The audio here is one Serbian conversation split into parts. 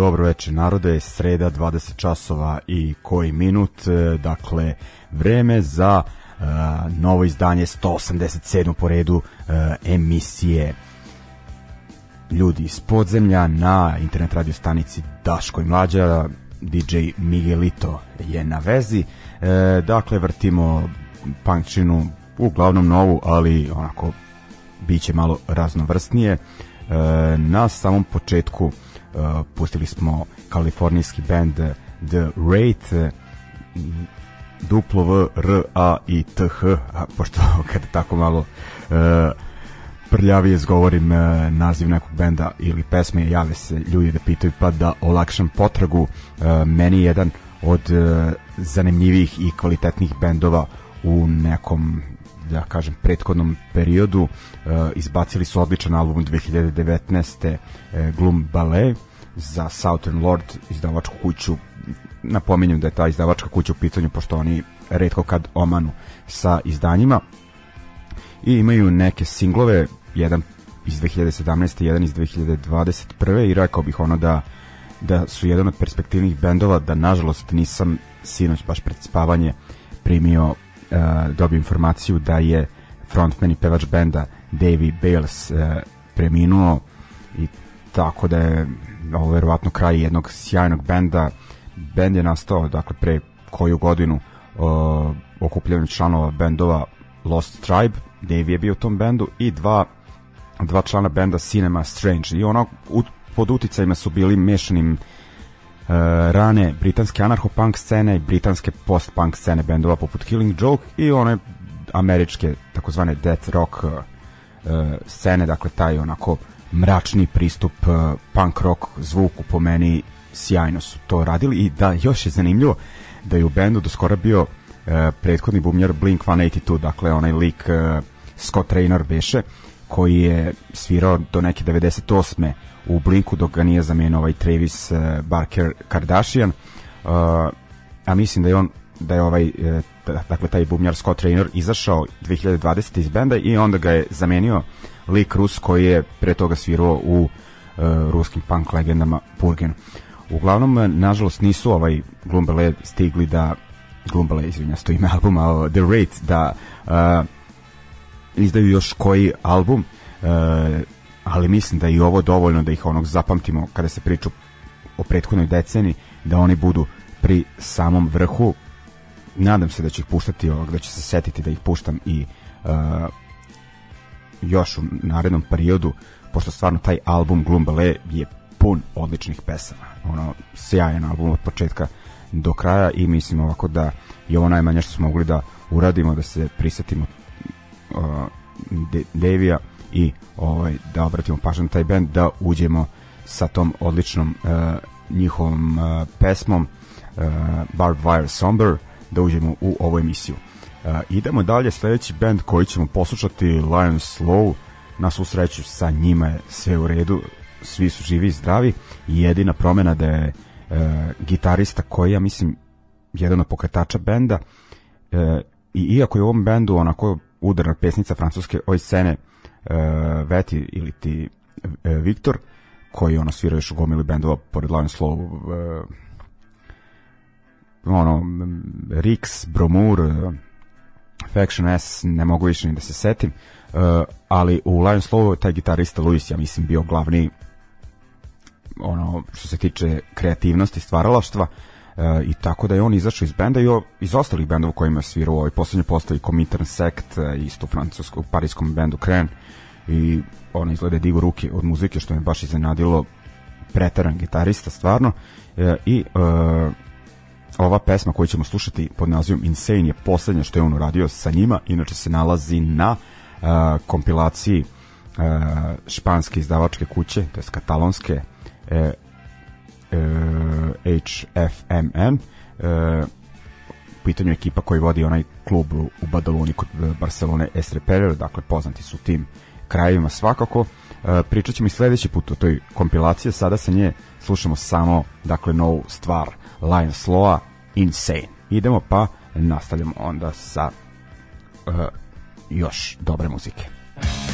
Dobro večer narode, sreda 20 časova i koji minut, e, dakle vreme za uh, novo izdanje 187. po redu uh, emisije Ljudi iz podzemlja na internet radio stanici Daško i Mlađa, DJ Miguelito je na vezi, uh, dakle vrtimo punkčinu, uglavnom novu, ali onako biće malo raznovrsnije. Na samom početku Uh, pustili smo kalifornijski band The Rate duplo V, R, A i T, H a pošto kada tako malo prljavije zgovorim naziv nekog benda ili pesme jave se ljudi da pitaju pa da olakšam potragu. Meni jedan od zanimljivih i kvalitetnih bendova u nekom da kažem prethodnom periodu uh, izbacili su odličan album 2019. Uh, Gloom Ballet za Southern Lord izdavačku kuću napominjem da je ta izdavačka kuća u pitanju pošto oni redko kad omanu sa izdanjima i imaju neke singlove jedan iz 2017. jedan iz 2021. i rekao bih ono da da su jedan od perspektivnih bendova da nažalost nisam sinoć baš pred spavanje primio dobio informaciju da je frontman i pevač benda Davey Bales preminuo i tako da je ovo verovatno kraj jednog sjajnog benda. Bend je nastao dakle pre koju godinu uh, okupljanjem članova bendova Lost Tribe. Davey je bio u tom bendu i dva dva člana benda Cinema Strange. I ono u, pod uticajima su bili mešanim rane britanske anarcho-punk scene i britanske post-punk scene bendova poput Killing Joke i one američke takozvane death rock uh, scene, dakle taj onako mračni pristup uh, punk rock zvuku po meni sjajno su to radili i da još je zanimljivo da je u bendu do skora bio uh, prethodni bubnjar Blink-182, dakle onaj lik uh, Scott Raynor beše, koji je svirao do neke 98. u Blinku dok ga nije zamenio ovaj Travis uh, Barker Kardashian. Uh, a mislim da je on da je ovaj uh, dakle taj bubnjar Scott Raynor izašao 2020 iz benda i onda ga je zamenio lik Rus koji je pre toga svirao u ruskim punk legendama Purgen. Uglavnom, nažalost, nisu ovaj Glumbele stigli da Glumbele, izvinja, sto ime albuma The Rate, da uh, izdaju još koji album, uh, ali mislim da i ovo dovoljno da ih onog zapamtimo kada se priča o prethodnoj deceni, da oni budu pri samom vrhu. Nadam se da će ih puštati ovog, da će se setiti da ih puštam i uh, još u narednom periodu, pošto stvarno taj album Glumbale je pun odličnih pesama. Ono, sjajan album od početka do kraja i mislim ovako da je ovo najmanje što smo mogli da uradimo, da se prisetimo uh, Devija i ovaj, da obratimo pažnju na taj band, da uđemo sa tom odličnom uh, njihovom uh, pesmom uh, Barbed Wire Somber, da uđemo u ovu emisiju. Uh, idemo dalje, sledeći band koji ćemo poslušati Lion Slow, na svu sreću sa njima je sve u redu, svi su živi i zdravi i jedina promena da je uh, gitarista koji ja mislim jedan od pokretača benda uh, i iako je u ovom bendu onako udarna pesnica francuske oj scene Veti ili ti uh, Viktor koji ono svira još u gomili bendova pored Lion Slow uh, ono Rix, Bromur uh, Faction S ne mogu više ni da se setim uh, ali u Lion Slow taj gitarista Luis ja mislim bio glavni ono što se tiče kreativnosti stvaralaštva uh, i tako da je on izašao iz benda i o, iz ostalih bendova kojima je svirao u ovoj poslednjoj postavi Comintern Sect uh, isto u francuskom parijskom bendu Kren. I on izgleda digo ruke od muzike što me baš iznenadilo. Preteran gitarista stvarno. Uh, i uh, ova pesma koju ćemo slušati pod nazivom Insane je poslednja što je on uradio sa njima, inače se nalazi na uh, kompilaciji uh, španske izdavačke kuće, to je katalonske uh, uh, HFMN uh, pitanju ekipa koji vodi onaj klub u Badaloni kod Barcelone Estreperer, dakle poznati su tim krajevima svakako. Uh, pričat ćemo i sledeći put o toj kompilaciji, sada sa nje slušamo samo dakle novu stvar Lion Slowa Insane. Idemo pa nastavljamo onda sa uh, još dobre muzike. Well,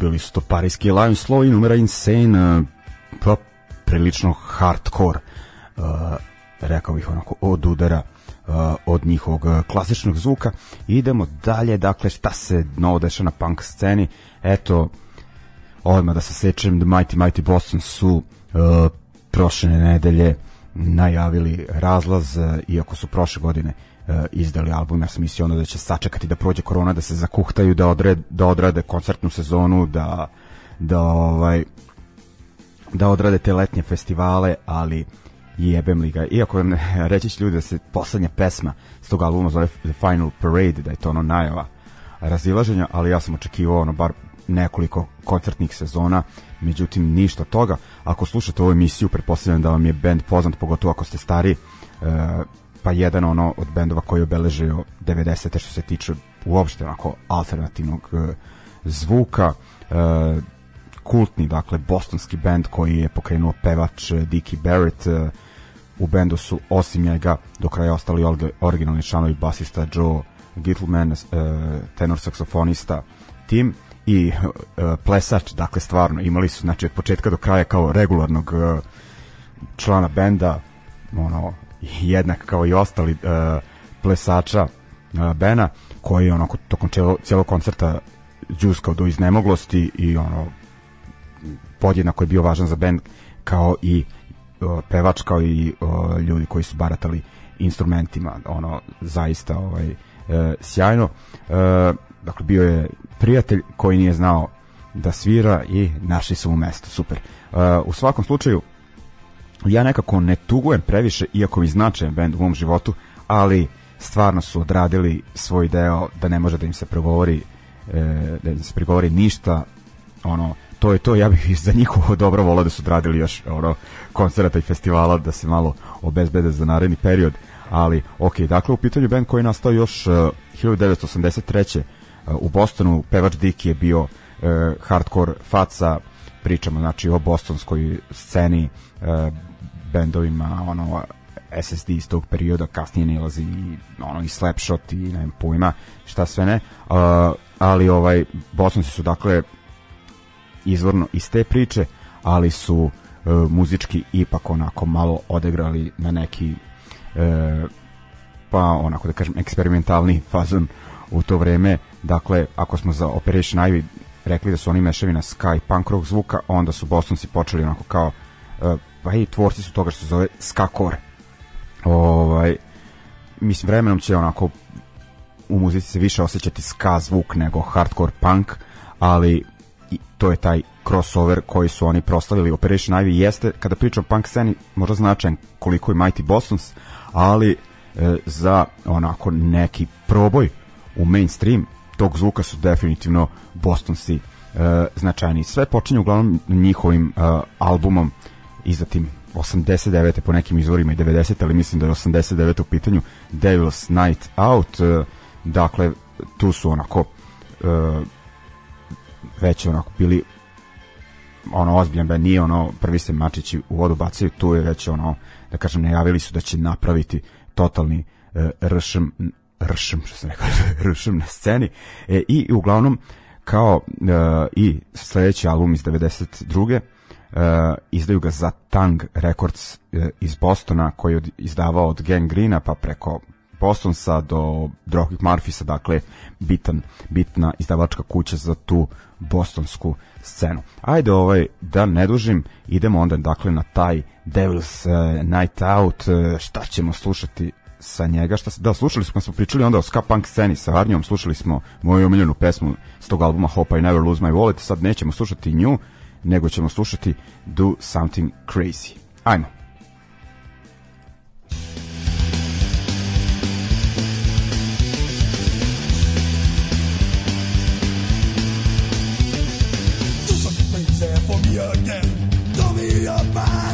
bili su to parijski Lion Slow i numera Insane, e, pa prilično hardcore, e, rekao bih onako, od udara od njihovog klasičnog zvuka. Idemo dalje, dakle, šta se novo deša na punk sceni? Eto, odmah da se sečem, The Mighty Mighty Boston su uh, prošle nedelje najavili razlaz, iako su prošle godine uh, izdali album, ja sam mislio ono da će sačekati da prođe korona, da se zakuhtaju, da, odred, da odrade koncertnu sezonu, da, da ovaj da odrade te letnje festivale, ali jebem li ga. Iako reći će ljudi da se poslednja pesma s tog albuma zove The Final Parade, da je to ono najava razilaženja, ali ja sam očekivao ono bar nekoliko koncertnih sezona, međutim ništa toga. Ako slušate ovu emisiju, pretpostavljam da vam je band poznat, pogotovo ako ste stari, e, pa jedan ono od bendova koji obeležio 90. što se tiče uopšte onako alternativnog e, zvuka, e, kultni, dakle, bostonski band koji je pokrenuo pevač Dickie Barrett, u bendu su osim njega do kraja ostali originalni članovi basista Joe Gittleman, tenor saksofonista Tim i uh, plesač, dakle stvarno imali su znači od početka do kraja kao regularnog uh, člana benda, ono jednak kao i ostali uh, plesača uh, Bena, koji onako tokom cijelo, cijelog koncerta džuskao do iznemoglosti i ono podjednako je bio važan za bend kao i uh, pevač kao i uh, ljudi koji su baratali instrumentima. Ono zaista ovaj uh, sjajno. Uh, dakle bio je prijatelj koji nije znao da svira i našli su mu mesto, super. Uh, u svakom slučaju, ja nekako ne tugujem previše, iako mi značajan band u mom životu, ali stvarno su odradili svoj deo da ne može da im se progovori e, da im se pregovori ništa ono to je to. Ja bih za njihovo dobro volao da su odradili još ono koncerta i festivala da se malo obezbede za naredni period ali ok, dakle u pitanju band koji je nastao još uh, 1983 u Bostonu pevač Dick je bio uh, hardcore faca pričamo znači o bostonskoj sceni uh, bendovima ono SSD iz tog perioda kasnije nilazi i ono i Slapshot i ne pojma šta sve ne uh, ali ovaj Bostonci su dakle izvorno iz te priče ali su uh, muzički ipak onako malo odegrali na neki uh, pa onako da kažem eksperimentalni fazon u to vreme. Dakle, ako smo za Operation Ivy rekli da su oni mešavina ska punk rock zvuka, onda su Bostonci počeli onako kao uh, pa i tvorci su toga što se zove ska core. Ovaj, mislim, vremenom će onako u muzici se više osjećati ska zvuk nego hardcore punk, ali i to je taj crossover koji su oni proslavili. Operation Ivy jeste, kada pričam punk sceni, možda značajan koliko je Mighty Bostons, ali e, za onako neki proboj u mainstream tog zvuka su definitivno Bostonsi e, značajni. Sve počinje uglavnom njihovim e, albumom izdatim 89. po nekim izvorima i 90. ali mislim da je 89. u pitanju Devil's Night Out e, dakle tu su onako e, već onako bili ono ozbiljan band, nije ono prvi se mačići u vodu bacaju, tu je već ono da kažem najavili su da će napraviti totalni e, ršm ršm, što sam rekao, ršm na sceni e, i uglavnom kao e, i sledeći album iz 92. E, izdaju ga za Tang Records e, iz Bostona koji je izdavao od Gang Greena pa preko Bostonsa do Dropkick Murphisa, dakle bitan, bitna izdavačka kuća za tu bostonsku scenu. Ajde ovaj, da ne dužim, idemo onda dakle na taj Devil's uh, Night Out, uh, šta ćemo slušati sa njega, šta se, da, slušali smo, smo pričali onda o ska punk sceni sa Arnjom, slušali smo moju omiljenu pesmu s tog albuma Hope I Never Lose My Wallet, sad nećemo slušati nju, nego ćemo slušati Do Something Crazy. Ajmo. Do something crazy for me again. Don't Tell me about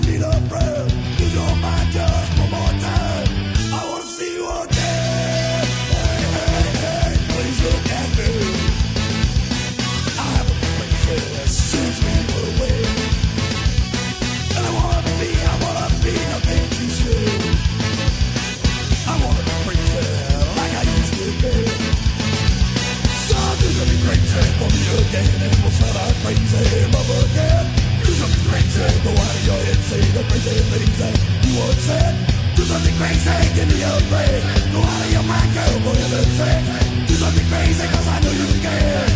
team of a hand Use a crazy, the way you insane The crazy things that you would say Do something crazy, give me your brain Go out of your mind, go, boy, you're insane Do something crazy, cause I know you can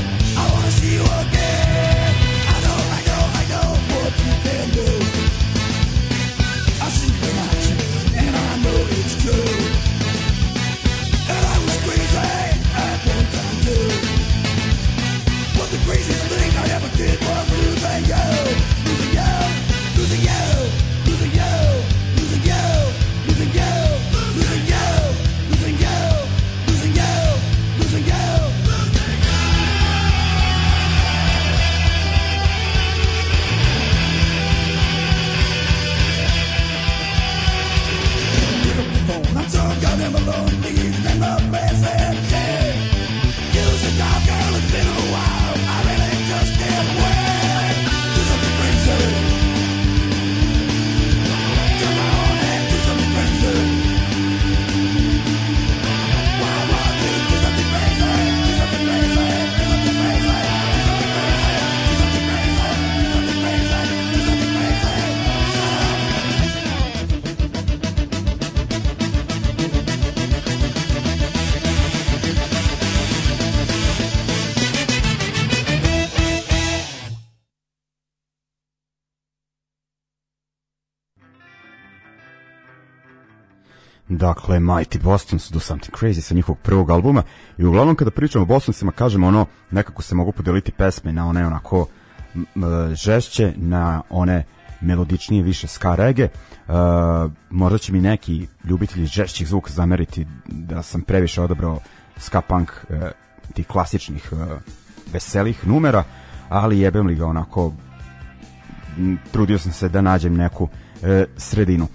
Dakle, Mighty Bostons Do Something Crazy sa njihovog prvog albuma i uglavnom kada pričamo o Bostonsima kažemo ono, nekako se mogu podeliti pesme na one onako žešće, na one melodičnije više ska rege. Uh, možda će mi neki ljubitelji žešćih zvuka zameriti da sam previše odabrao ska punk uh, tih klasičnih uh, veselih numera, ali jebem li ga onako trudio sam se da nađem neku uh, sredinu.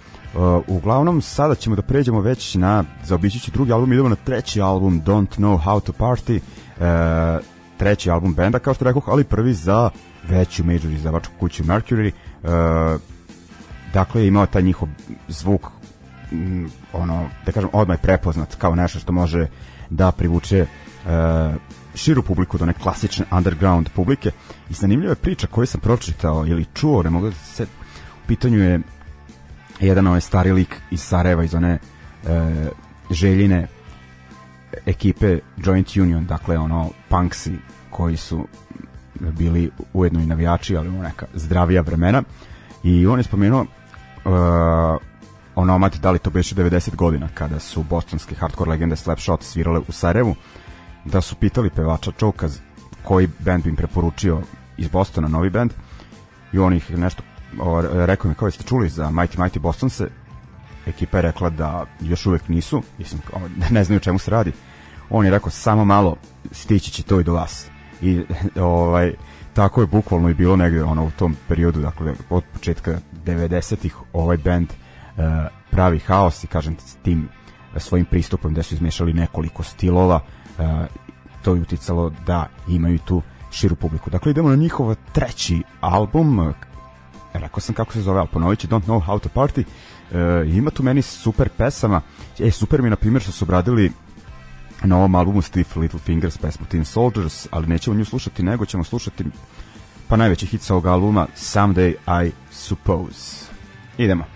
Uglavnom, sada ćemo da pređemo već na zaobićići drugi album, idemo na treći album Don't Know How to Party, uh, treći album benda, kao što rekoh, ali prvi za veću major izdavačku kuću Mercury. Uh, dakle, imao taj njihov zvuk mm, ono, da kažem, odmah je prepoznat kao nešto što može da privuče uh, širu publiku do one klasične underground publike i zanimljiva je priča koju sam pročitao ili čuo, ne mogu da se pitanju je jedan ovaj stari lik iz Sarajeva iz one e, željine ekipe Joint Union, dakle ono punksi koji su bili ujedno i navijači, ali u neka zdravija vremena. I on je spomenuo uh, onomat da li to beše 90 godina kada su bostonske hardcore legende Slapshot svirale u Sarajevu da su pitali pevača Čokaz koji band bi im preporučio iz Bostona, novi band i on ih nešto o, rekao mi kao ste čuli za Mighty Mighty Bostonse ekipa je rekla da još uvek nisu. Mislim, ne znaju čemu se radi. On je rekao samo malo stići će to i do vas. I ovaj tako je bukvalno i bilo negde ono u tom periodu dakle od početka 90-ih ovaj band uh, pravi haos i kažem s tim svojim pristupom gde su izmešali nekoliko stilova uh, to je uticalo da imaju tu širu publiku. Dakle, idemo na njihov treći album, rekao sam kako se zove, ali ponovit ću Don't Know How to Party, uh, ima tu meni super pesama, e, super mi na primjer što su obradili na ovom albumu Steve Little Fingers pesmu Teen Soldiers, ali nećemo nju slušati, nego ćemo slušati pa najveći hit sa ovog albuma Someday I Suppose. Idemo.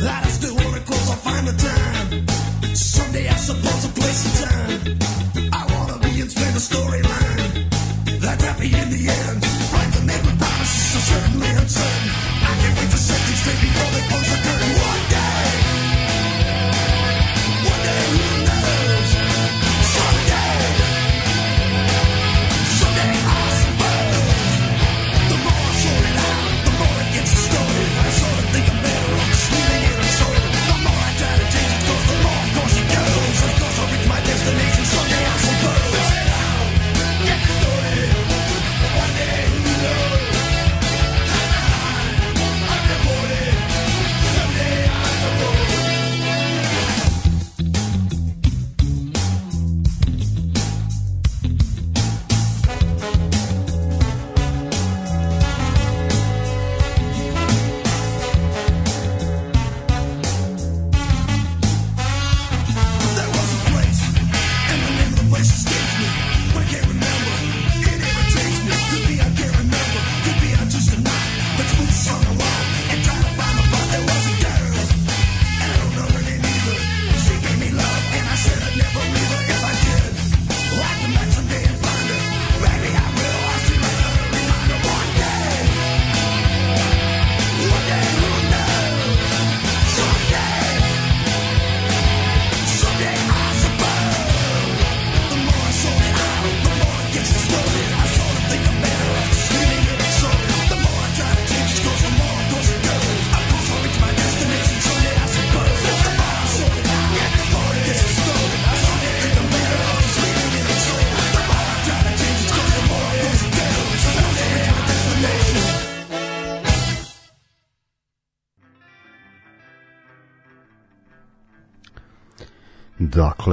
that I still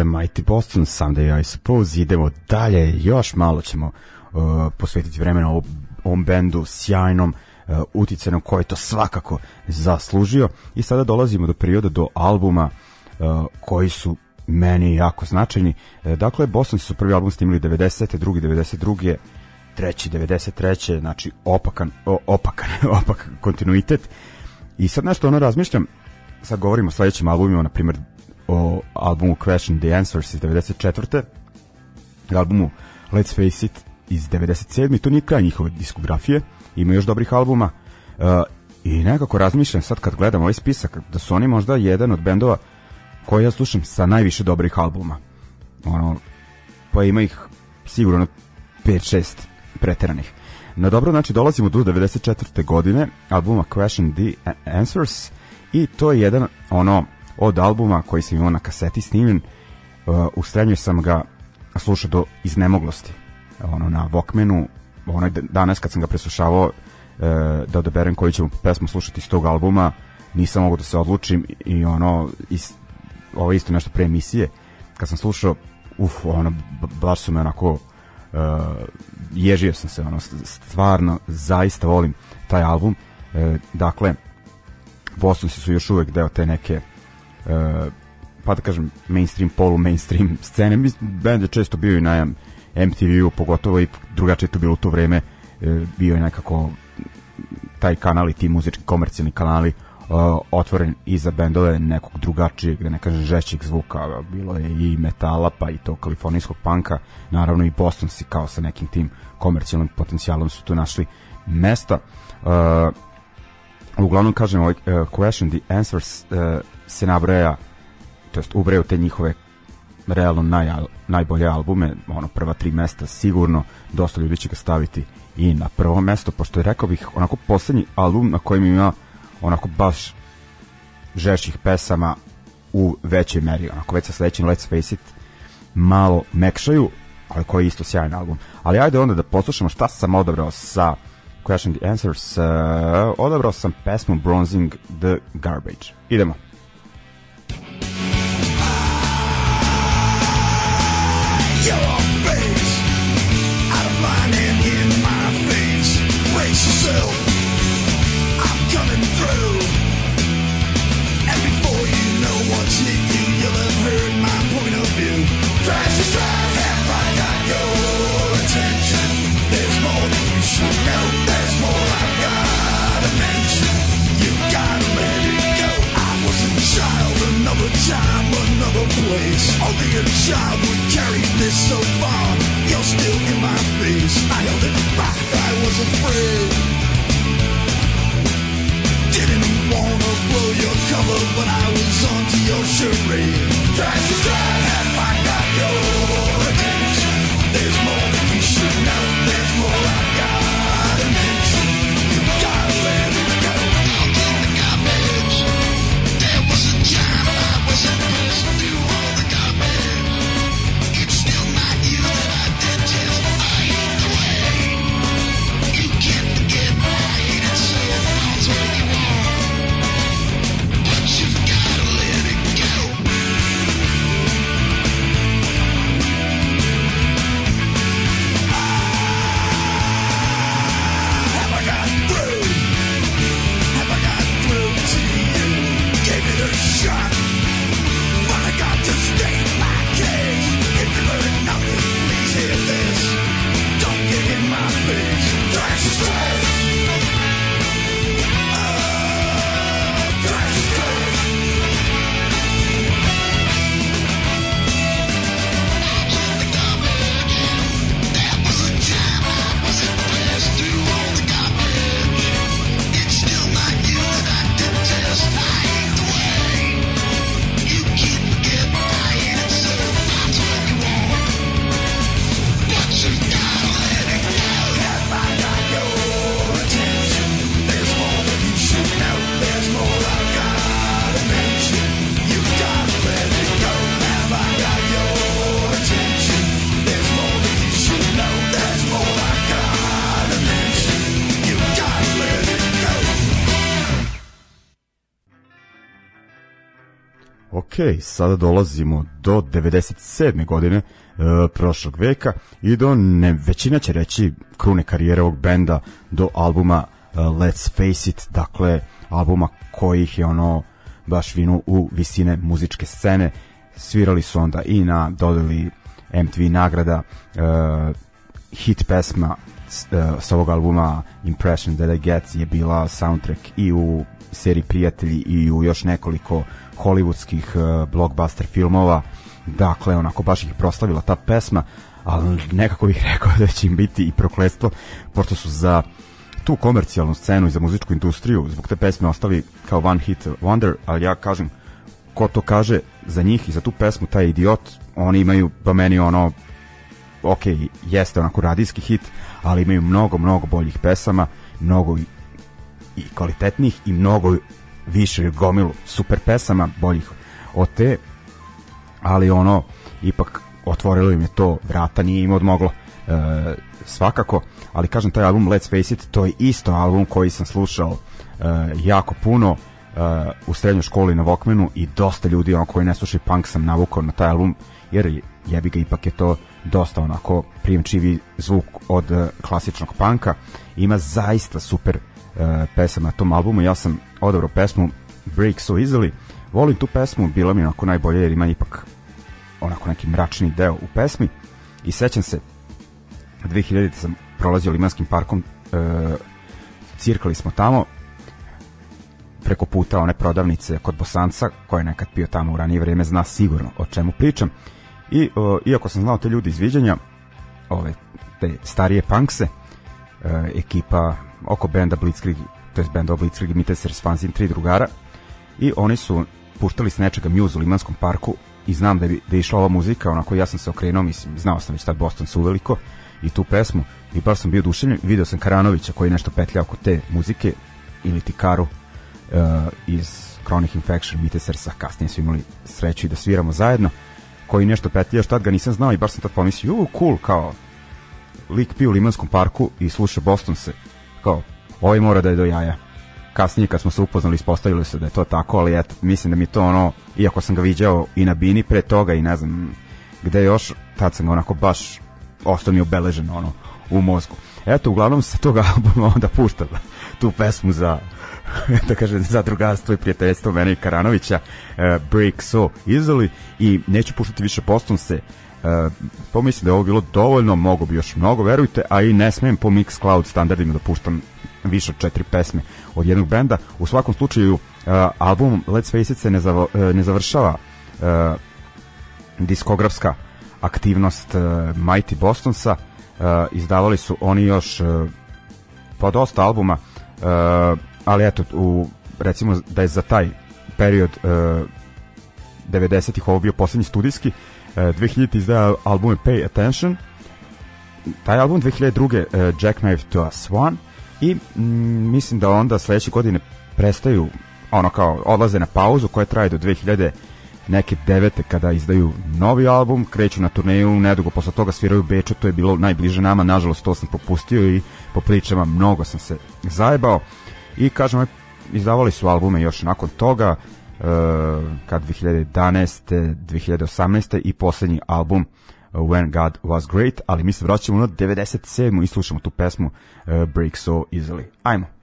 Mighty Boston, Sunday I Suppose, idemo dalje, još malo ćemo uh, posvetiti vremena ovom, ovom bendu sjajnom, uh, uticenom koji to svakako zaslužio i sada dolazimo do perioda do albuma uh, koji su meni jako značajni. Uh, dakle, Boston su prvi album snimili 90. drugi 92. treći 93. znači opakan, o, opakan, opak kontinuitet. I sad nešto ono razmišljam, sad govorimo o sledećim albumima, na primjer o albumu Question the Answers iz 94. albumu Let's Face It iz 97. To nije kraj njihove diskografije, ima još dobrih albuma uh, i nekako razmišljam sad kad gledam ovaj spisak da su oni možda jedan od bendova koji ja slušam sa najviše dobrih albuma. Ono, pa ima ih sigurno 5-6 preteranih. Na dobro, znači dolazimo do 94. godine albuma Question the Answers i to je jedan ono od albuma koji sam imao na kaseti snimljen uh, u srednjoj sam ga slušao do iznemoglosti. Ono na Walkmanu onaj danas kad sam ga preslušavao uh, da odaberem koju ćemo pesmu slušati iz tog albuma nisam mogao da se odlučim i ono is, ovo isto nešto pre emisije kad sam slušao uf, ono, baš su me onako uh, ježio sam se ono, stvarno zaista volim taj album. Uh, dakle Bostonsi su još uvek deo te neke pa da kažem mainstream, polu mainstream scene. Band je često bio i na MTV-u, pogotovo i drugačije to bilo u to vreme, uh, bio je nekako taj kanal i ti muzički komercijalni kanali uh, otvoren i za bendove nekog drugačijeg, da ne kažem žešćeg zvuka, bilo je i metala, pa i to kalifornijskog panka, naravno i Bostonsi kao sa nekim tim komercijalnim potencijalom su tu našli mesta. Uh, uglavnom kažem ovaj uh, question the answers uh, se nabraja to jest ubraju te njihove realno naj, najbolje albume ono prva tri mesta sigurno dosta ljudi će ga staviti i na prvo mesto pošto je rekao bih onako poslednji album na kojem ima onako baš žešćih pesama u većoj meri onako već sa sledećim Let's Face It malo mekšaju ali koji je isto sjajan album. Ali ajde onda da poslušamo šta sam odabrao sa Question the Answers uh, odabrao sam pesmu Bronzing the Garbage. Idemo You sada dolazimo do 97. godine e, prošlog veka i do, ne, većina će reći, krune karijere ovog benda do albuma e, Let's Face It, dakle, albuma kojih je ono baš vinu u visine muzičke scene. Svirali su onda i na dodeli MTV nagrada e, hit pesma s, e, s ovog albuma Impression That I Get je bila soundtrack i u seriji Prijatelji i u još nekoliko hollywoodskih uh, blockbuster filmova. Dakle onako baš ih proslavila ta pesma ali nekako bih rekao da će im biti i prokletstvo pošto su za tu komercijalnu scenu i za muzičku industriju zbog te pesme ostali kao one hit wonder ali ja kažem ko to kaže za njih i za tu pesmu taj idiot oni imaju po meni ono ok, jeste onako radijski hit, ali imaju mnogo, mnogo boljih pesama, mnogo i, kvalitetnih i mnogo više gomilu super pesama boljih od te, ali ono, ipak otvorilo im je to vrata, nije im odmoglo. E, svakako, ali kažem taj album Let's Face It, to je isto album koji sam slušao e, jako puno uh, u srednjoj školi na Walkmanu i dosta ljudi ono koji ne slušaju punk sam navukao na taj album jer jebi ga ipak je to dosta onako prijemčivi zvuk od uh, klasičnog panka ima zaista super pesama na tom albumu. Ja sam odabrao pesmu Break So Easily. Volim tu pesmu, bila mi onako najbolje jer ima ipak onako neki mračni deo u pesmi. I sećam se 2000 sam prolazio Limanskim parkom uh, cirkali smo tamo preko puta one prodavnice kod Bosanca, koja je nekad pio tamo u ranije vreme, zna sigurno o čemu pričam. I o, iako sam znao te ljudi izviđanja, ove te starije punkse, e, ekipa oko benda Blitzkrieg, to je benda Blitzkrieg Mitesers Fanzin, tri drugara, i oni su puštali s nečega Muse u Limanskom parku i znam da je, da je išla ova muzika, onako ja sam se okrenuo, mislim, znao sam već tad Boston su uveliko i tu pesmu i baš sam bio duševljen, video sam Karanovića koji nešto petlja oko te muzike ili ti Karu uh, iz Chronic Infection Mitesersa, kasnije su imali sreću i da sviramo zajedno, koji nešto petlja, što tad ga nisam znao i baš sam tad pomislio, u, cool, kao, lik pio u Limanskom parku i sluša Boston se, kao, ovaj mora da je do jaja. Kasnije kad smo se upoznali ispostavilo se da je to tako, ali eto, mislim da mi to ono, iako sam ga viđao i na Bini pre toga i ne znam gde još, tad sam ga onako baš ostao mi obeležen ono, u mozgu. Eto, uglavnom sa tog albuma onda puštam tu pesmu za da kažem za drugarstvo i prijateljstvo mene i Karanovića uh, Break So Easily i neću puštati više Postonse uh, pomislim da je ovo bilo dovoljno mogu bi još mnogo, verujte a i ne smem po Mixcloud standardima da puštam više od četiri pesme od jednog benda. U svakom slučaju uh, album Let's Face It se ne, zav, uh, ne završava uh, diskografska aktivnost Mighty Bostonsa izdavali su oni još pa dosta albuma ali eto u recimo da je za taj period uh, 90-ih ovo bio poslednji studijski 2000 izdaja albume Pay Attention taj album 2002. Uh, Jackknife to a Swan i mm, mislim da onda sledeće godine prestaju ono kao odlaze na pauzu koja traje do 2000 neke devete kada izdaju novi album, kreću na turneju, nedugo posle toga sviraju Beču, to je bilo najbliže nama, nažalost to sam propustio i po pričama mnogo sam se zajebao i kažem, izdavali su albume još nakon toga, kad 2011. 2018. i poslednji album uh, When God Was Great, ali mi se vraćamo na 97. i slušamo tu pesmu uh, Break So Easily. Ajmo.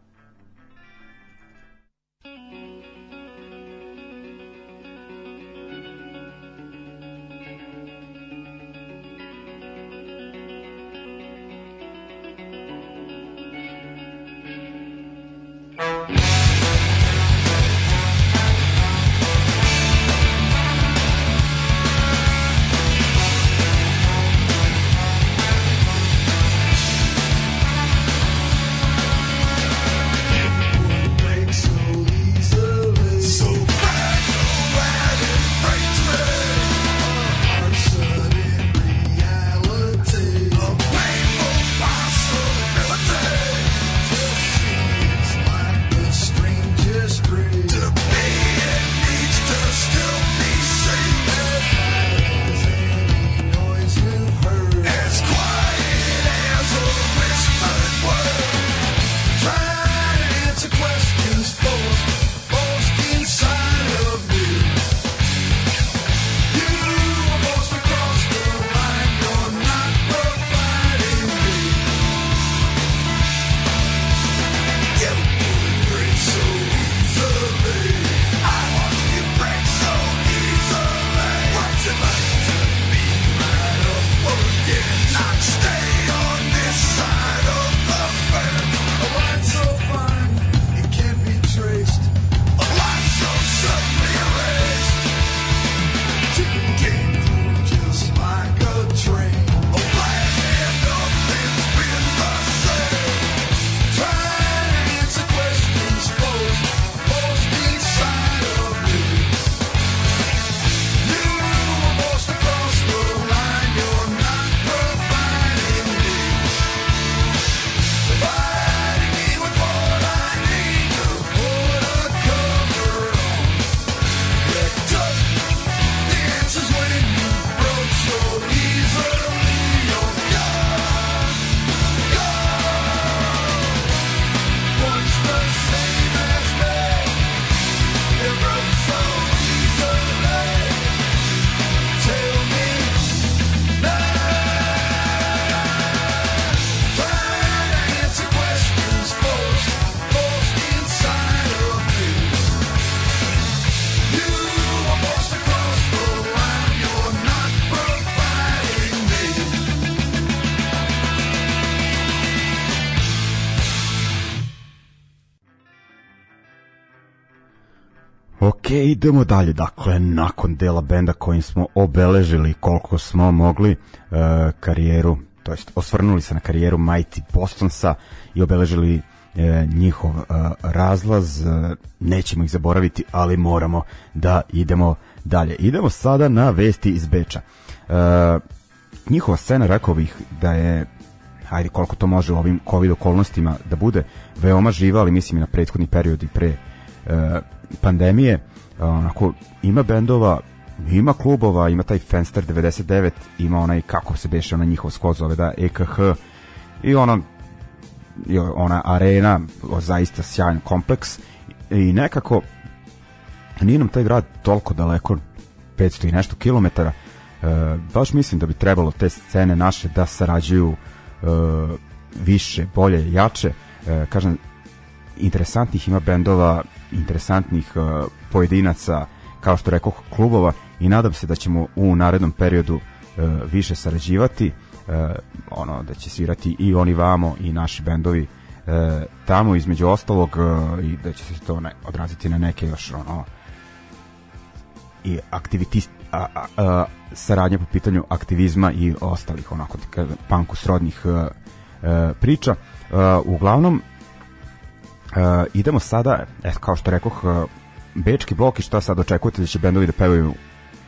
Idemo dalje. Dakle, nakon dela benda kojim smo obeležili koliko smo mogli e, karijeru, to jest osvrnuli se na karijeru Mighty Bostonsa i obeležili e, njihov e, razlaz, e, nećemo ih zaboraviti, ali moramo da idemo dalje. Idemo sada na vesti iz Beča. E, njihova scena, rekao bih da je ajde koliko to može u ovim covid okolnostima da bude veoma živa, ali mislim i na prethodni period i pre e, pandemije onako ima bendova ima klubova, ima taj Fenster 99 ima onaj kako se beše ona njihov skod zove da EKH i ono ona arena zaista sjajan kompleks. I nekako nije nam taj grad toliko daleko 500 i nešto kilometara. E, baš mislim da bi trebalo te scene naše da sarađuju e, više, bolje, jače. E, kažem interesantnih ima bendova interesantnih uh, pojedinaca kao što rekao klubova i nadam se da ćemo u narednom periodu uh, više sarađivati uh, ono da će svirati i oni vamo i naši bendovi uh, tamo između ostalog uh, i da će se to ne, odraziti na neke još ono i aktivitist a, a, a, saradnje po pitanju aktivizma i ostalih onako da panku srodnih uh, uh, priča. Uh, uglavnom Uh, idemo sada, et, kao što rekoh, uh, bečki blok i šta sad očekujete da će bendovi da pevaju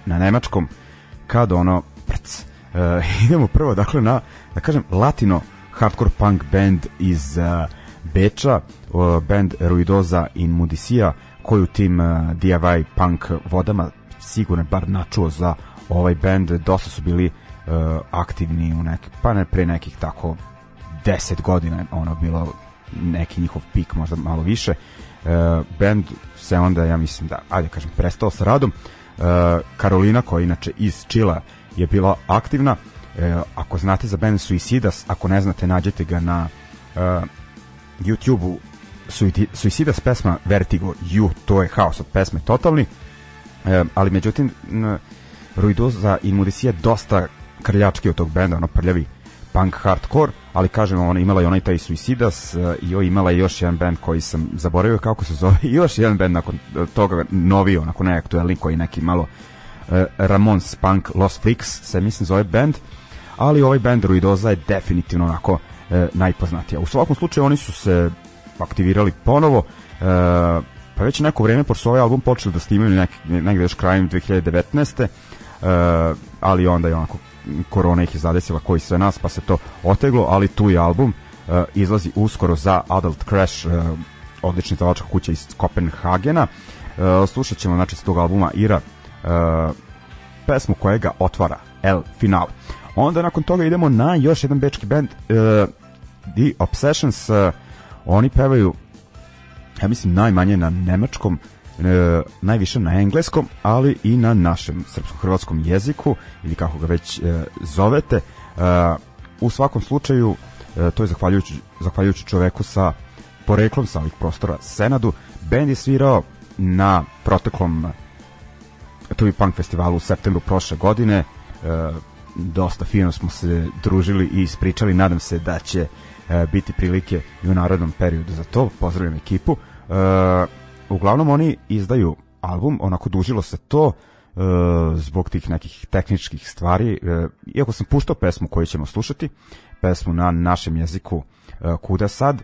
na nemačkom kad ono prc. Uh, idemo prvo dakle na, da kažem, latino hardcore punk band iz uh, Beča, uh, band Ruidoza in Mudisia, koju tim uh, DIY punk vodama sigurno bar načuo za ovaj band, dosta su bili uh, aktivni u neki, pa ne pre nekih tako 10 godina ono bilo neki njihov pik, možda malo više. Uh, band se onda, ja mislim da, ajde kažem, prestao sa radom. Uh, Karolina, koja inače iz Čila je bila aktivna. Uh, ako znate za band Suicidas, ako ne znate, nađete ga na uh, YouTube-u Suicidas pesma Vertigo You, to je haos od pesme totalni. Uh, ali međutim, Ruidoza i Mudisija dosta krljački od tog benda, ono prljavi punk hardcore, ali kažem, ona imala i onaj taj Suicidas uh, i joj imala i još jedan band koji sam zaboravio kako se zove, još jedan band nakon toga novi, onako nejaktuelni koji neki malo uh, Ramones Punk Lost Freaks se mislim zove band, ali ovaj band Ruidoza je definitivno onako najpoznatija. U svakom slučaju oni su se aktivirali ponovo, pa već neko vreme pošto su ovaj album počeli da snimaju negde još krajem 2019. Uh, ali onda je onako korona ih je zadesila koji sve nas, pa se to oteglo, ali tu je album uh, izlazi uskoro za Adult Crash, uh, odlični zalačka kuća iz Kopenhagena. Uh, slušat ćemo znači, s tog albuma Ira uh, pesmu koja ga otvara, El Final. Onda nakon toga idemo na još jedan bečki band uh, The Obsessions. Uh, oni pevaju ja mislim najmanje na nemačkom e, najviše na engleskom, ali i na našem srpsko-hrvatskom jeziku ili kako ga već e, zovete. E, u svakom slučaju e, to je zahvaljujući, zahvaljujući čoveku sa poreklom sa ovih prostora Senadu. Band je svirao na proteklom Tubi Punk festivalu u septembru prošle godine. E, dosta fino smo se družili i ispričali. Nadam se da će e, biti prilike i u narodnom periodu za to. Pozdravljam ekipu. E, uglavnom oni izdaju album, onako dužilo se to e, zbog tih nekih tehničkih stvari. E, iako sam puštao pesmu koju ćemo slušati, pesmu na našem jeziku e, Kuda sad,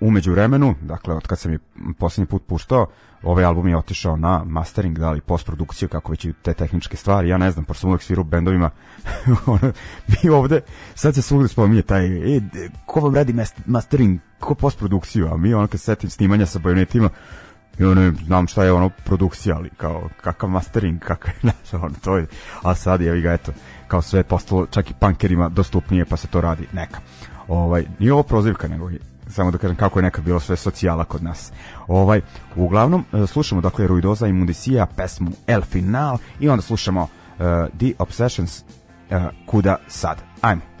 umeđu vremenu, dakle od kad sam je poslednji put puštao, ovaj album je otišao na mastering, da li postprodukciju, kako već i te tehničke stvari, ja ne znam, pošto sam uvek svirao bendovima, mi ovde, sad se svugde spominje taj, e, ko vam radi mastering, ko postprodukciju, a mi ono kad setim snimanja sa bajonetima, i ono, znam šta je ono produkcija, ali kao kakav mastering, kakav, znaš, ono, to je, a sad je, ga, eto, kao sve je postalo čak i punkerima dostupnije, pa se to radi, neka. Ovaj, nije ovo prozivka, nego samo da kažem kako je nekad bilo sve socijala kod nas. Ovaj, uglavnom, e, slušamo dakle Ruidoza i Mundisija, pesmu El Final i onda slušamo uh, The Obsessions, uh, Kuda sad. Ajmo.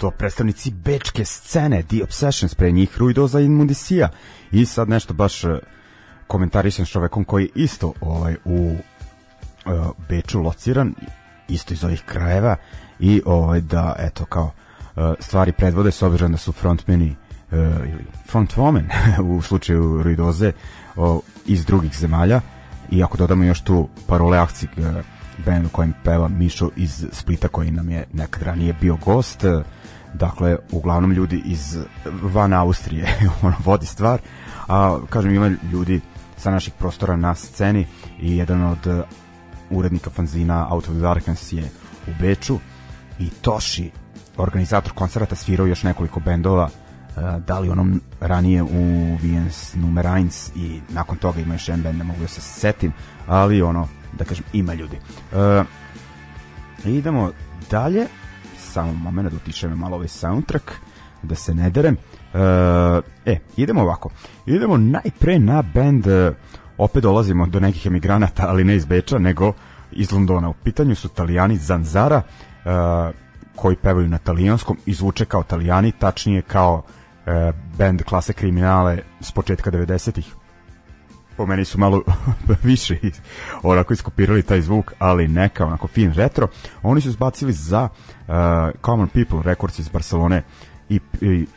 To predstavnici bečke scene, The Obsessions, pre njih Ruidoza i Mundisija. I sad nešto baš e, komentarišem s čovekom koji isto ovaj, u uh, Beču lociran, isto iz ovih krajeva i ovaj, da, eto, kao uh, stvari predvode s obzirom da su frontmeni uh, ili frontwoman u slučaju Ruidoze iz drugih zemalja i ako dodamo još tu parole akcij uh, band u kojem peva Mišo iz Splita koji nam je nekad ranije bio gost dakle uglavnom ljudi iz van Austrije ono vodi stvar. A kažem ima ljudi sa naših prostora na sceni i jedan od uh, urednika fanzina Out of Darkness je u Beču. I Toshi organizator koncerata svirao još nekoliko bendova uh, da li onom ranije u Viens Numer 1 i nakon toga ima još jedan band ne mogu da se setim ali ono da kažem, ima ljudi. Uh, idemo dalje, samo moment da utišem malo ovaj soundtrack, da se ne derem. Uh, e, idemo ovako. Idemo najpre na band, uh, opet dolazimo do nekih emigranata, ali ne iz Beča, nego iz Londona. U pitanju su italijani Zanzara, uh, koji pevaju na talijanskom i zvuče kao italijani, tačnije kao band klase kriminale s početka 90-ih po meni su malo više onako iskopirali taj zvuk, ali neka onako fin retro. Oni su zbacili za uh, Common People Records iz Barcelone EP,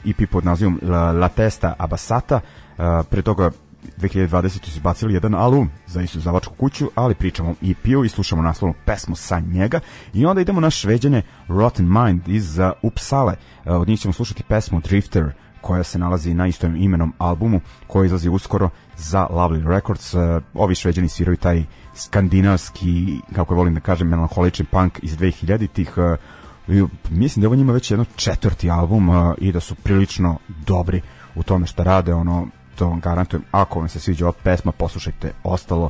EP pod nazivom La, La Testa Abasata. Uh, pre toga 2020. su izbacili jedan album za istu zavačku kuću, ali pričamo o EP-u i slušamo naslovnu pesmu sa njega. I onda idemo na šveđane Rotten Mind iz uh, Upsale. Uh, od njih ćemo slušati pesmu Drifter koja se nalazi na istom imenom albumu koji izlazi uskoro za Lovely Records. Uh, ovi šveđani sviraju taj skandinavski, kako volim da kažem, melanholični punk iz 2000-ih. Uh, mislim da ovo njima već jedno četvrti album uh, i da su prilično dobri u tome što rade, ono, to vam garantujem. Ako vam se sviđa ova pesma, poslušajte ostalo,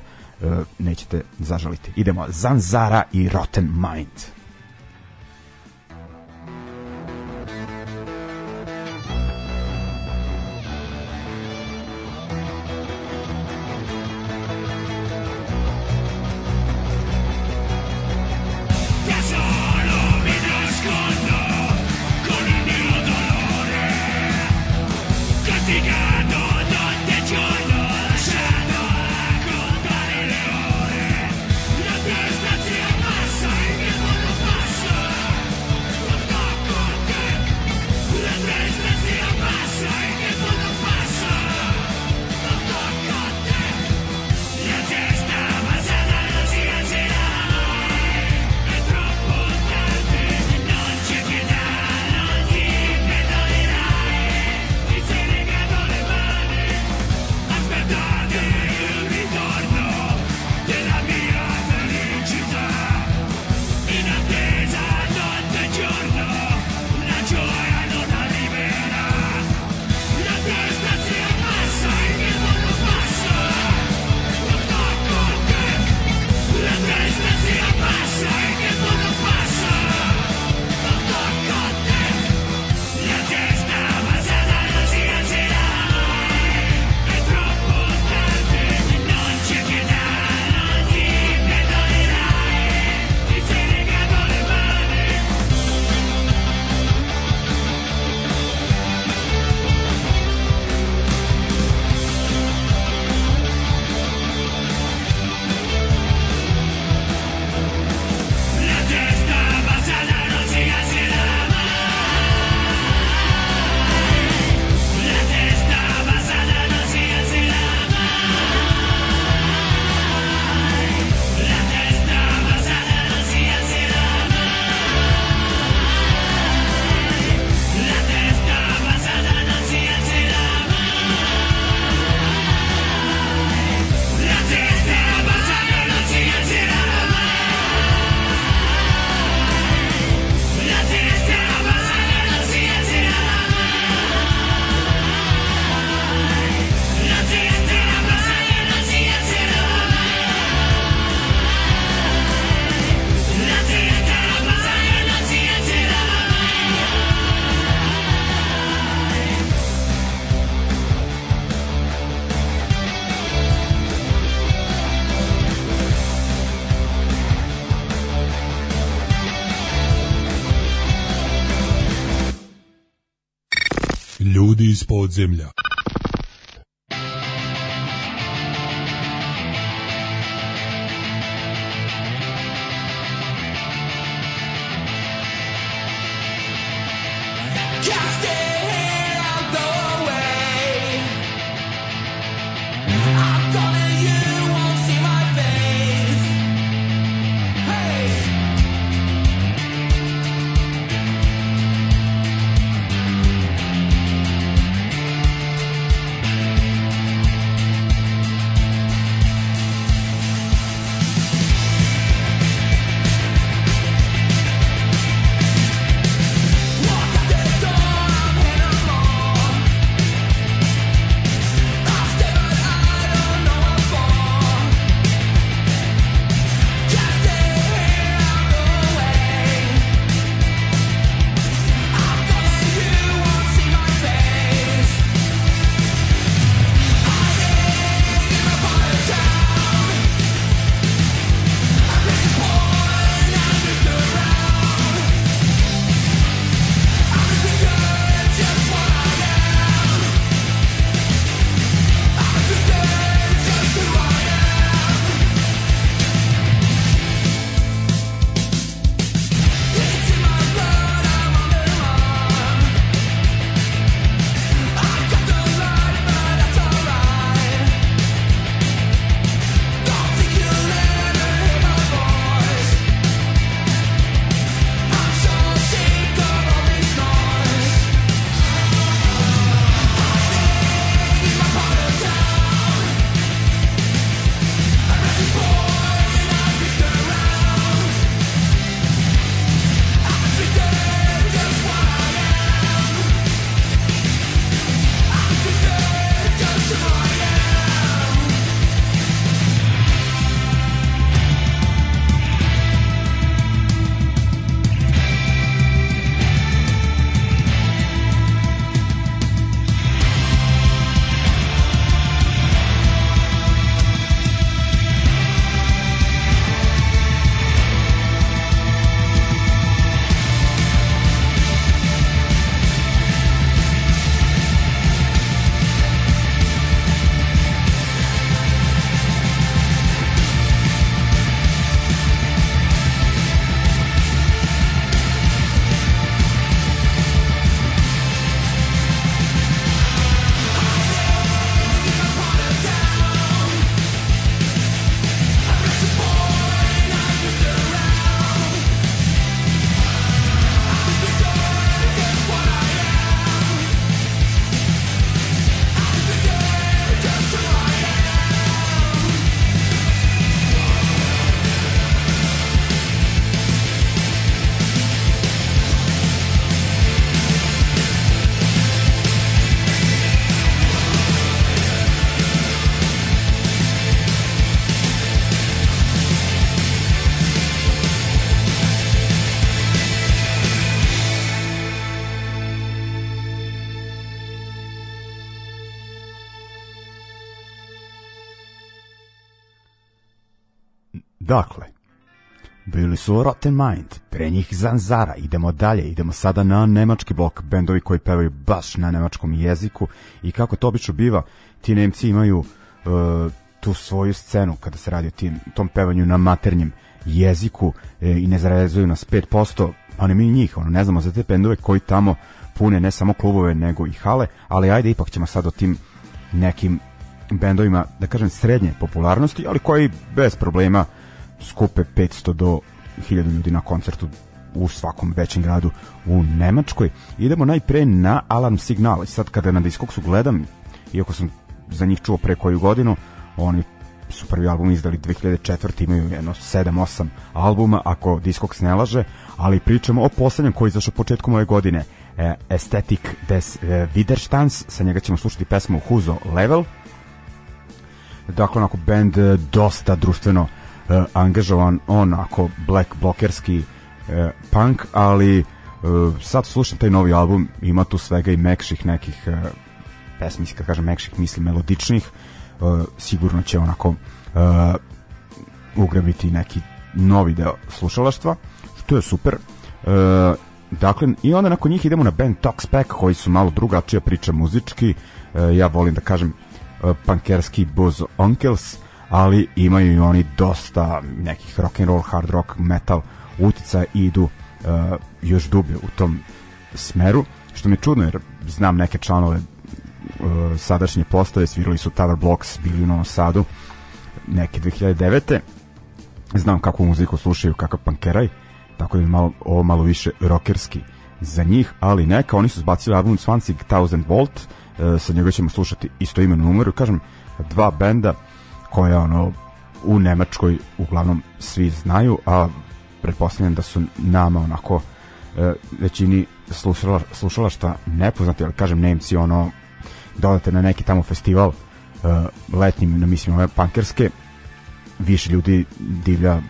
nećete zažaliti. Idemo, Zanzara i Rotten Mind. Ljudi iz podzemlja. Su Rotten Mind, pre njih Zanzara, idemo dalje, idemo sada na nemački blok, bendovi koji pevaju baš na nemačkom jeziku. I kako to obično biva, ti Nemci imaju uh, tu svoju scenu kada se radi o tim, tom pevanju na maternjem jeziku e, i ne zarezuju nas 5%, oni mi njih, ono, ne znamo za te bendove koji tamo pune ne samo klubove nego i hale, ali ajde ipak ćemo sad o tim nekim bendovima, da kažem, srednje popularnosti, ali koji bez problema skupe 500 do 1000 ljudi na koncertu u svakom većem gradu u Nemačkoj. Idemo najpre na Alarm Signal. Sad kada na Discogsu gledam, iako sam za njih čuo pre koju godinu, oni su prvi album izdali 2004. imaju jedno 7-8 albuma, ako Discogs ne laže, ali pričamo o poslednjem koji izašao početkom ove godine, e, Aesthetic des e, Widerstands, sa njega ćemo slušati pesmu Huzo Level, dakle onako band e, dosta društveno e, angažovan onako black blockerski e, punk ali e, sad slušam taj novi album ima tu svega i mekših nekih e, pesmi kad kažem mekših mislim melodičnih e, sigurno će onako e, ugrabiti neki novi deo slušalaštva što je super e, dakle, i onda nakon njih idemo na band Back, koji su malo drugačija priča muzički. E, ja volim da kažem e, pankerski Buzz Onkels, ali imaju i oni dosta nekih rock and roll, hard rock, metal utica i idu e, još dublje u tom smeru, što mi je čudno jer znam neke članove e, sadašnje postave, svirali su Tower Blocks, bili u Novom Sadu neke 2009 znam kakvu muziku slušaju, kakav pankeraj, tako da je malo, ovo malo više rockerski za njih, ali neka, oni su zbacili album Swansea Thousand Volt, e, sa njega ćemo slušati isto imenu numeru, kažem, dva benda koja ono u Nemačkoj uglavnom svi znaju, a pretpostavljam da su nama onako e, većini slušala, slušala šta nepoznati, ali kažem Nemci ono dodate na neki tamo festival uh, letnjim, na mislim ove pankerske više ljudi divlja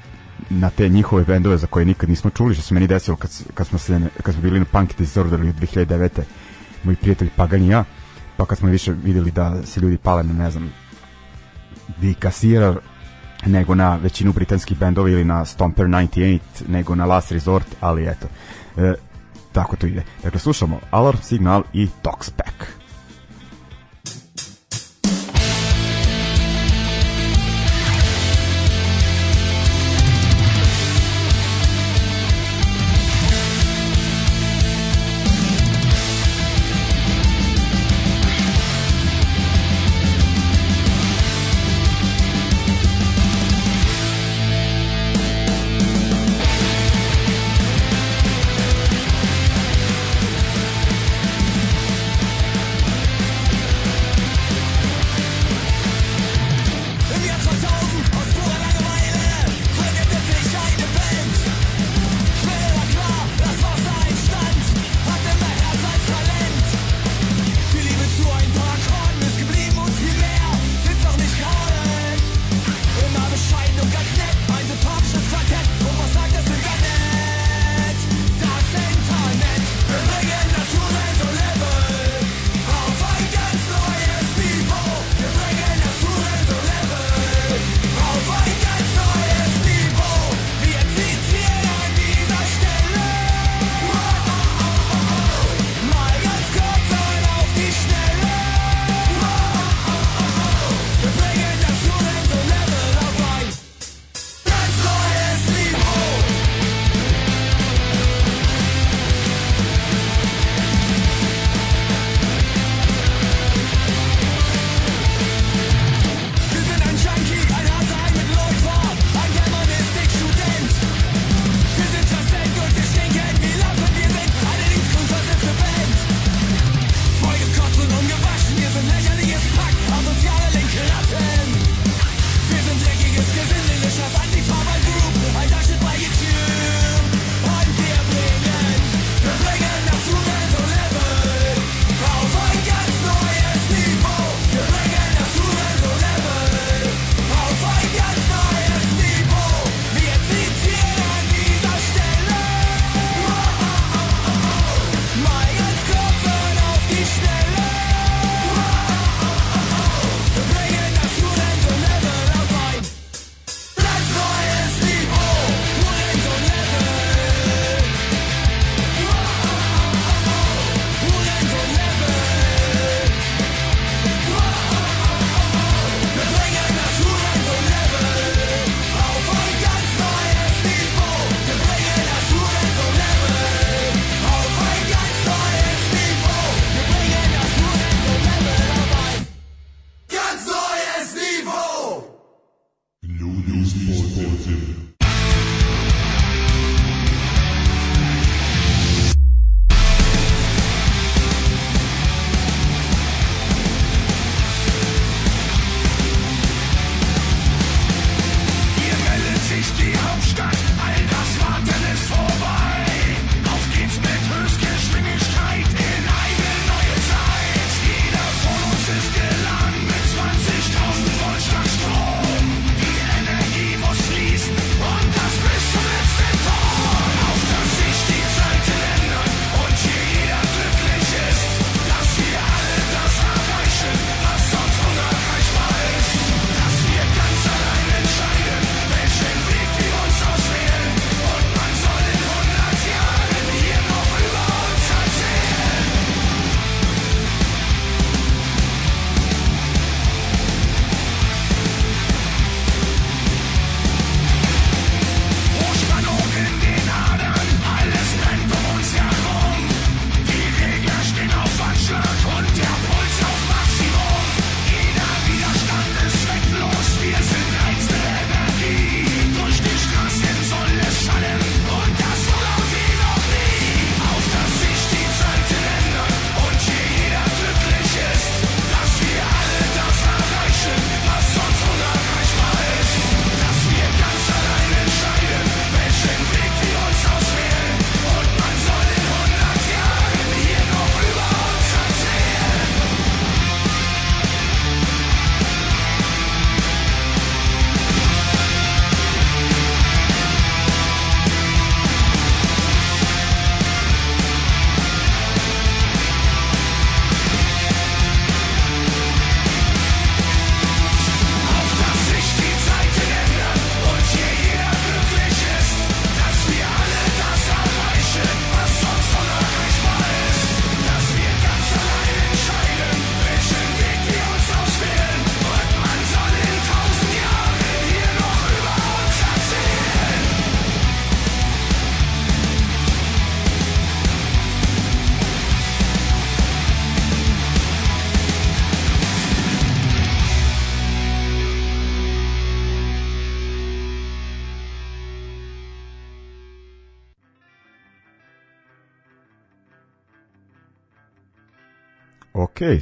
na te njihove bendove za koje nikad nismo čuli, što se meni desilo kad, kad, smo, se, kad smo bili na Punk Disorder 2009. Moji prijatelji Pagan i ja, pa kad smo više videli da se ljudi pale na, ne znam, Vika Searer, nego na većinu britanskih bendova ili na Stomper 98, nego na Last Resort, ali eto, e, tako to ide. Dakle, slušamo Alarm Signal i Talks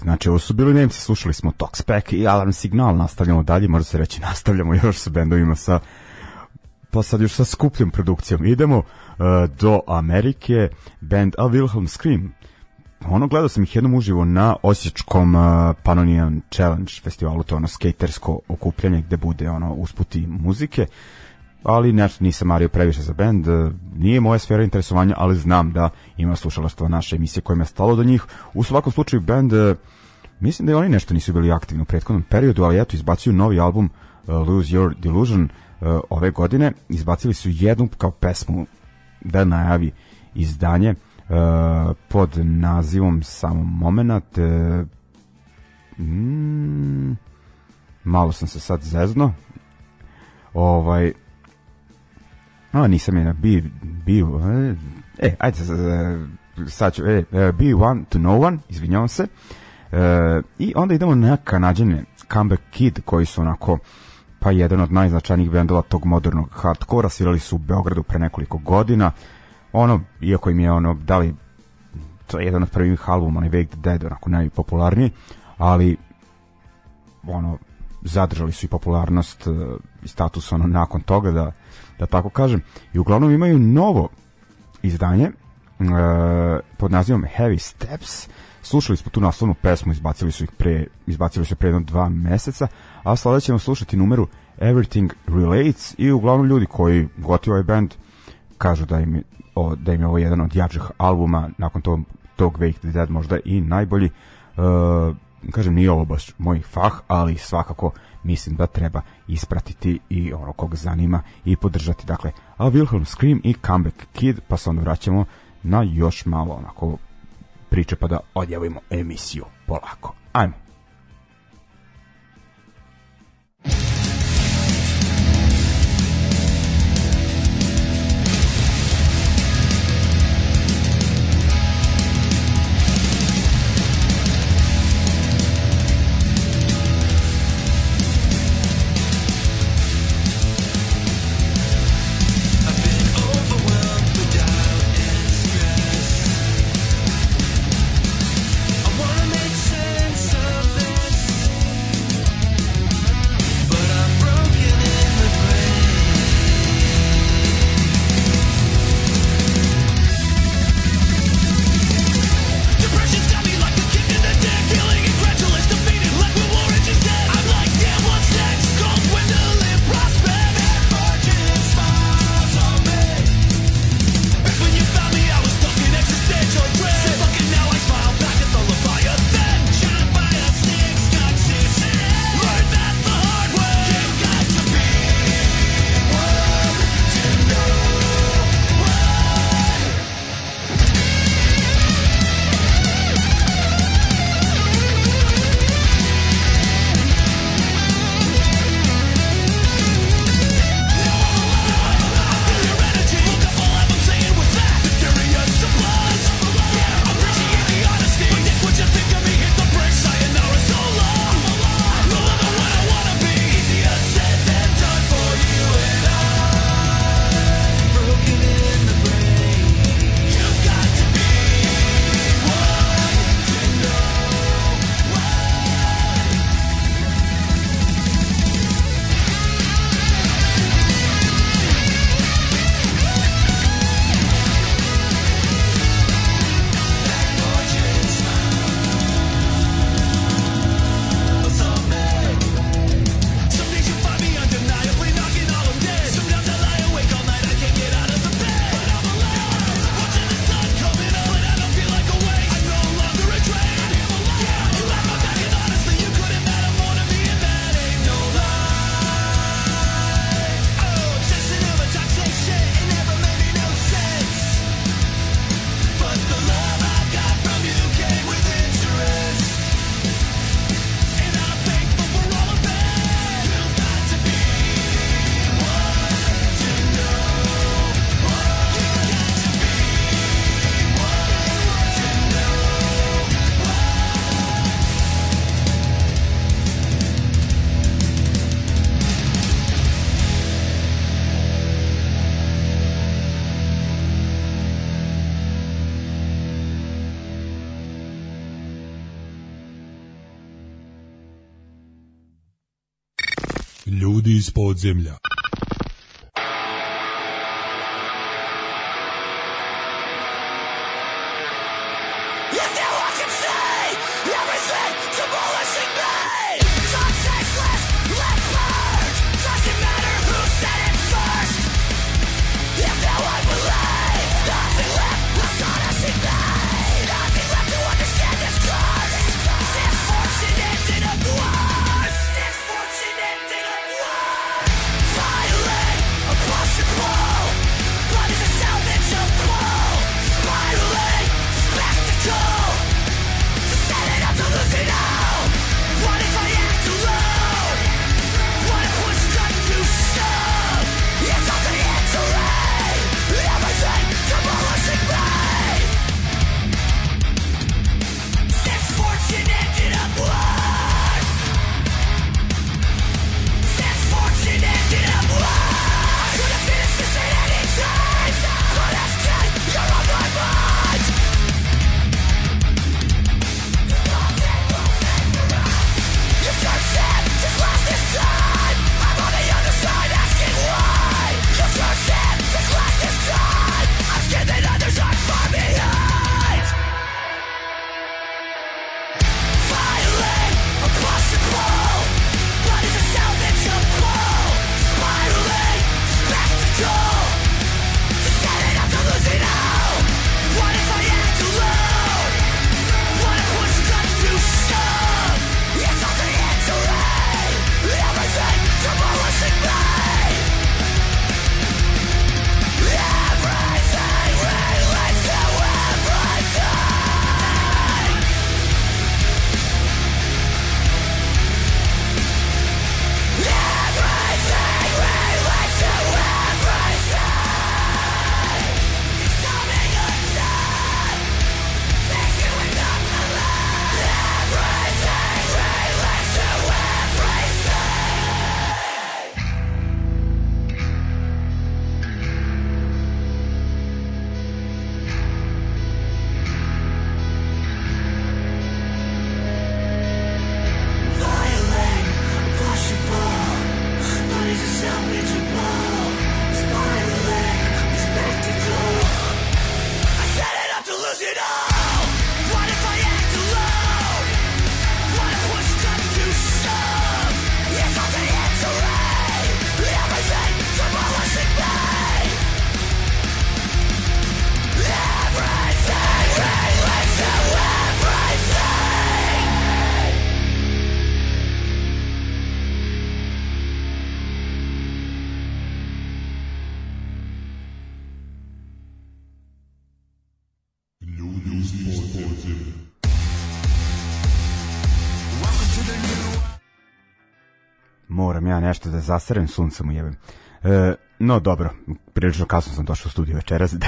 znači ovo su bili Nemci, slušali smo Toxpack i Alarm Signal, nastavljamo dalje, može se reći nastavljamo još sa bendovima sa pa sad još sa skupljom produkcijom. Idemo uh, do Amerike, band A Wilhelm Scream. Ono, gledao sam ih jednom uživo na Osječkom uh, Pannonian Challenge festivalu, to je ono skatersko okupljanje gde bude ono usputi muzike ali ne, nisam mario previše za bend, uh, nije moja sfera interesovanja, ali znam da ima slušalaštvo naše emisije kojima je stalo do njih. U svakom slučaju bend, uh, mislim da i oni nešto nisu bili aktivni u prethodnom periodu, ali eto, izbacuju novi album uh, Lose Your Delusion uh, ove godine, izbacili su jednu kao pesmu da najavi izdanje uh, pod nazivom samo moment mm, malo sam se sad zezno ovaj a nisam je bi, bi e, e ajde sad ću e, be one to no one izvinjavam se. E, i onda idemo na kanadjane Comeback Kid koji su onako pa jedan od najznačajnijih bendova tog modernog hardkora, svirali su u Beogradu pre nekoliko godina, ono, iako im je ono, da li to je jedan od prvih albuma, onaj Wake the Dead, onako najpopularniji, ali ono, zadržali su i popularnost uh, i status ono nakon toga da, da tako kažem. I uglavnom imaju novo izdanje uh, pod nazivom Heavy Steps. Slušali smo tu naslovnu pesmu izbacili su ih pre izbacili su pre jedno dva meseca a sada ćemo slušati numeru Everything Relates i uglavnom ljudi koji gotivaju ovaj band kažu da im, o, da im je ovo jedan od jačih albuma nakon tog, tog Wake the Dead možda i najbolji. Uh, kažem nije ovo baš moj fah ali svakako mislim da treba ispratiti i ono koga zanima i podržati. Dakle A Wilhelm Scream i Comeback Kid pa se onda vraćamo na još malo onako priče pa da odjavimo emisiju polako. Ajmo Ljudi iz podzemlja. Ja nešto da zaserem, sunce mu jebem. E, no dobro, prilično kasno sam došao u studiju večeras, da,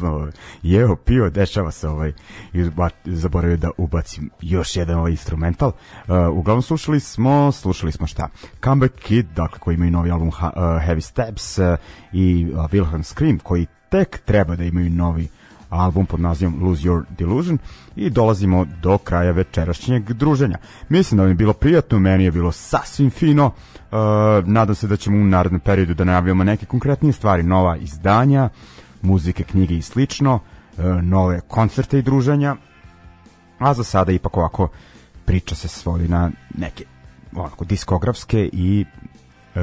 da, ovaj, jeo, pio, dešava se ovaj, izba, zaboravio da ubacim još jedan ovaj instrumental. E, uglavnom slušali smo, slušali smo šta? Comeback Kid, dakle koji imaju novi album ha, uh, Heavy Steps uh, i uh, Wilhelm Scream koji tek treba da imaju novi album pod nazivom Lose Your Delusion i dolazimo do kraja večerašnjeg druženja. Mislim da vam je bilo prijatno, meni je bilo sasvim fino. Uh, nadam se da ćemo u narednom periodu da najavljamo neke konkretnije stvari, nova izdanja, muzike, knjige i slično, uh, nove koncerte i druženja. A za sada ipak ovako priča se svodi na neke onako diskografske i uh,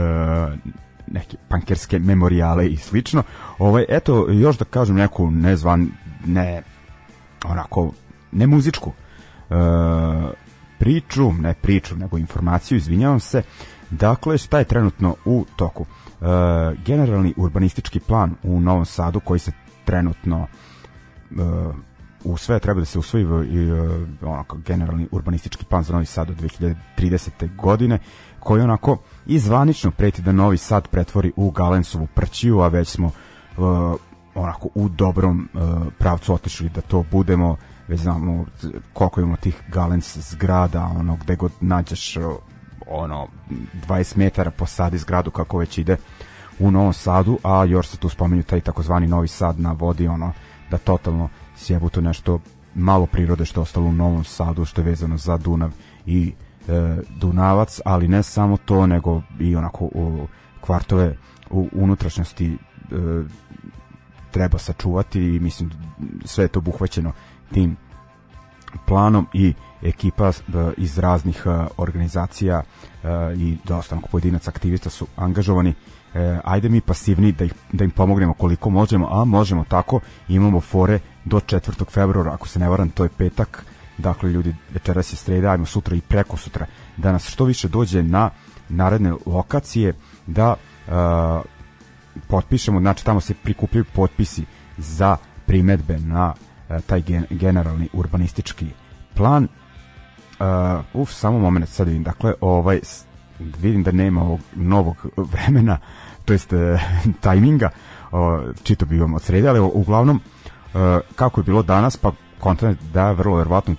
neke pankerske memorijale i slično. Ovaj eto još da kažem neku nezvan ne onako ne muzičku e, priču, ne priču, nego informaciju, izvinjavam se. Dakle, šta je trenutno u toku? E, generalni urbanistički plan u Novom Sadu koji se trenutno e, usvaja, treba da se usvoji i e, onako generalni urbanistički plan za Novi Sad do 2030. godine koji onako izvanično preti da Novi Sad pretvori u Galensovu prćiju, a već smo uh, onako u dobrom uh, pravcu otišli da to budemo već znamo koliko imamo tih Galens zgrada ono gde god nađeš uh, ono 20 metara posadi zgradu kako već ide u Novom Sadu, a još se tu spomenju taj takozvani Novi Sad na vodi ono da totalno sjebu to nešto malo prirode što je ostalo u Novom Sadu što je vezano za Dunav i Dunavac, ali ne samo to, nego i onako u kvartove u unutrašnjosti e, treba sačuvati i mislim sve je to obuhvaćeno tim planom i ekipa e, iz raznih e, organizacija e, i dosta onako pojedinaca aktivista su angažovani e, ajde mi pasivni da, ih, da im pomognemo koliko možemo, a možemo tako imamo fore do 4. februara ako se ne varam to je petak dakle ljudi večeras je sreda, ajmo sutra i preko sutra da nas što više dođe na naredne lokacije da uh, potpišemo, znači tamo se prikupljaju potpisi za primetbe na uh, taj gen, generalni urbanistički plan. Uh, uf, samo moment sad vidim, dakle ovaj vidim da nema ovog novog vremena to jest uh, tajminga uh, čito bi vam od srede, ali uglavnom uh, kako je bilo danas, pa kontent da vrlo verovatno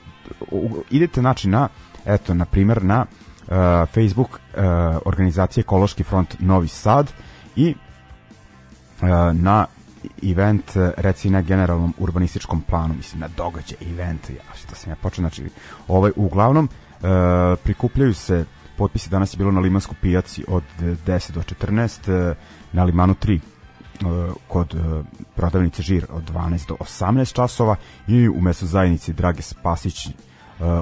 idete znači na eto na primer na uh, Facebook uh, organizacije Ekološki front Novi Sad i uh, na event reci na generalnom urbanističkom planu mislim na događaj event ja što sam ja počeo znači ovaj uglavnom uh, prikupljaju se potpisi danas je bilo na Limanskoj pijaci od 10 do 14 uh, na Limanu 3 uh, kod prodavnice Žir od 12 do 18 časova i u mesu zajednici Drage Spasić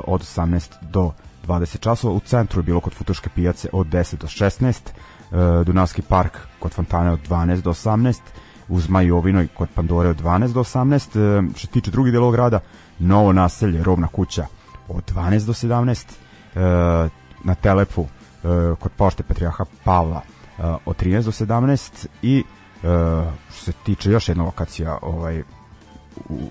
od 18 do 20 časova. U centru je bilo kod Futoške pijace od 10 do 16, Dunavski park kod Fontane od 12 do 18, u Zmajovinoj kod Pandore od 12 do 18, što se tiče drugih delova grada, Novo naselje, Robna kuća od 12 do 17, na Telepu kod pošte Patrijaha Pavla od 13 do 17 i što se tiče još jedna lokacija ovaj, u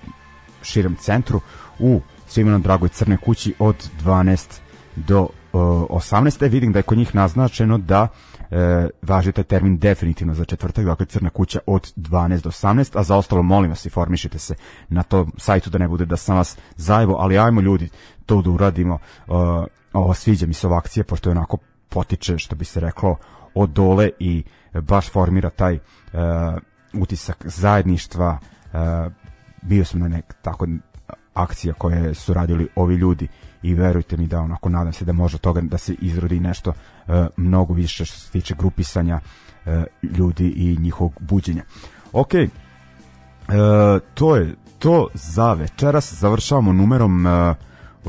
širem centru u Simonom Dragoj Crne kući od 12 do uh, 18. Vidim da je kod njih naznačeno da e, važi taj termin definitivno za četvrtak, dakle Crna kuća od 12 do 18, a za ostalo molim vas informišite se na tom sajtu da ne bude da sam vas zajebo, ali ajmo ljudi to da uradimo. Uh, ovo sviđa mi se ova akcija, pošto je onako potiče, što bi se reklo, od dole i baš formira taj uh, utisak zajedništva. Uh, bio sam na nek tako akcija koje su radili ovi ljudi i verujte mi da onako nadam se da može toga da se izrodi nešto uh, mnogo više što se tiče grupisanja uh, ljudi i njihovog buđenja. Ok, uh, to je to za večeras. Završavamo numerom uh,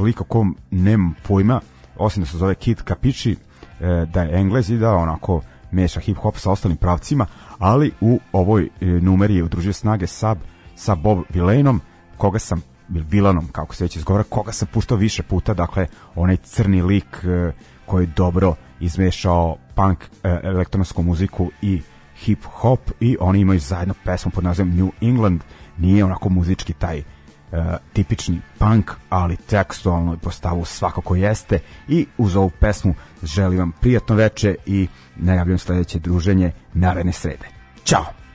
lika kom nemam pojma, osim da se zove Kid Kapići, uh, da je englez i da onako meša hip hop sa ostalim pravcima, ali u ovoj uh, numeri je udružio snage Sab sa Bob Vilaneom, koga sam Vilanom, kako se već izgovara, koga sam puštao više puta, dakle, onaj crni lik e, koji je dobro izmešao punk, e, elektronsku muziku i hip hop i oni imaju zajedno pesmu pod nazivom New England, nije onako muzički taj uh, tipični punk, ali tekstualno i postavu svakako jeste i uz ovu pesmu želim vam prijatno veče i najavljam sledeće druženje naredne srede. Ćao!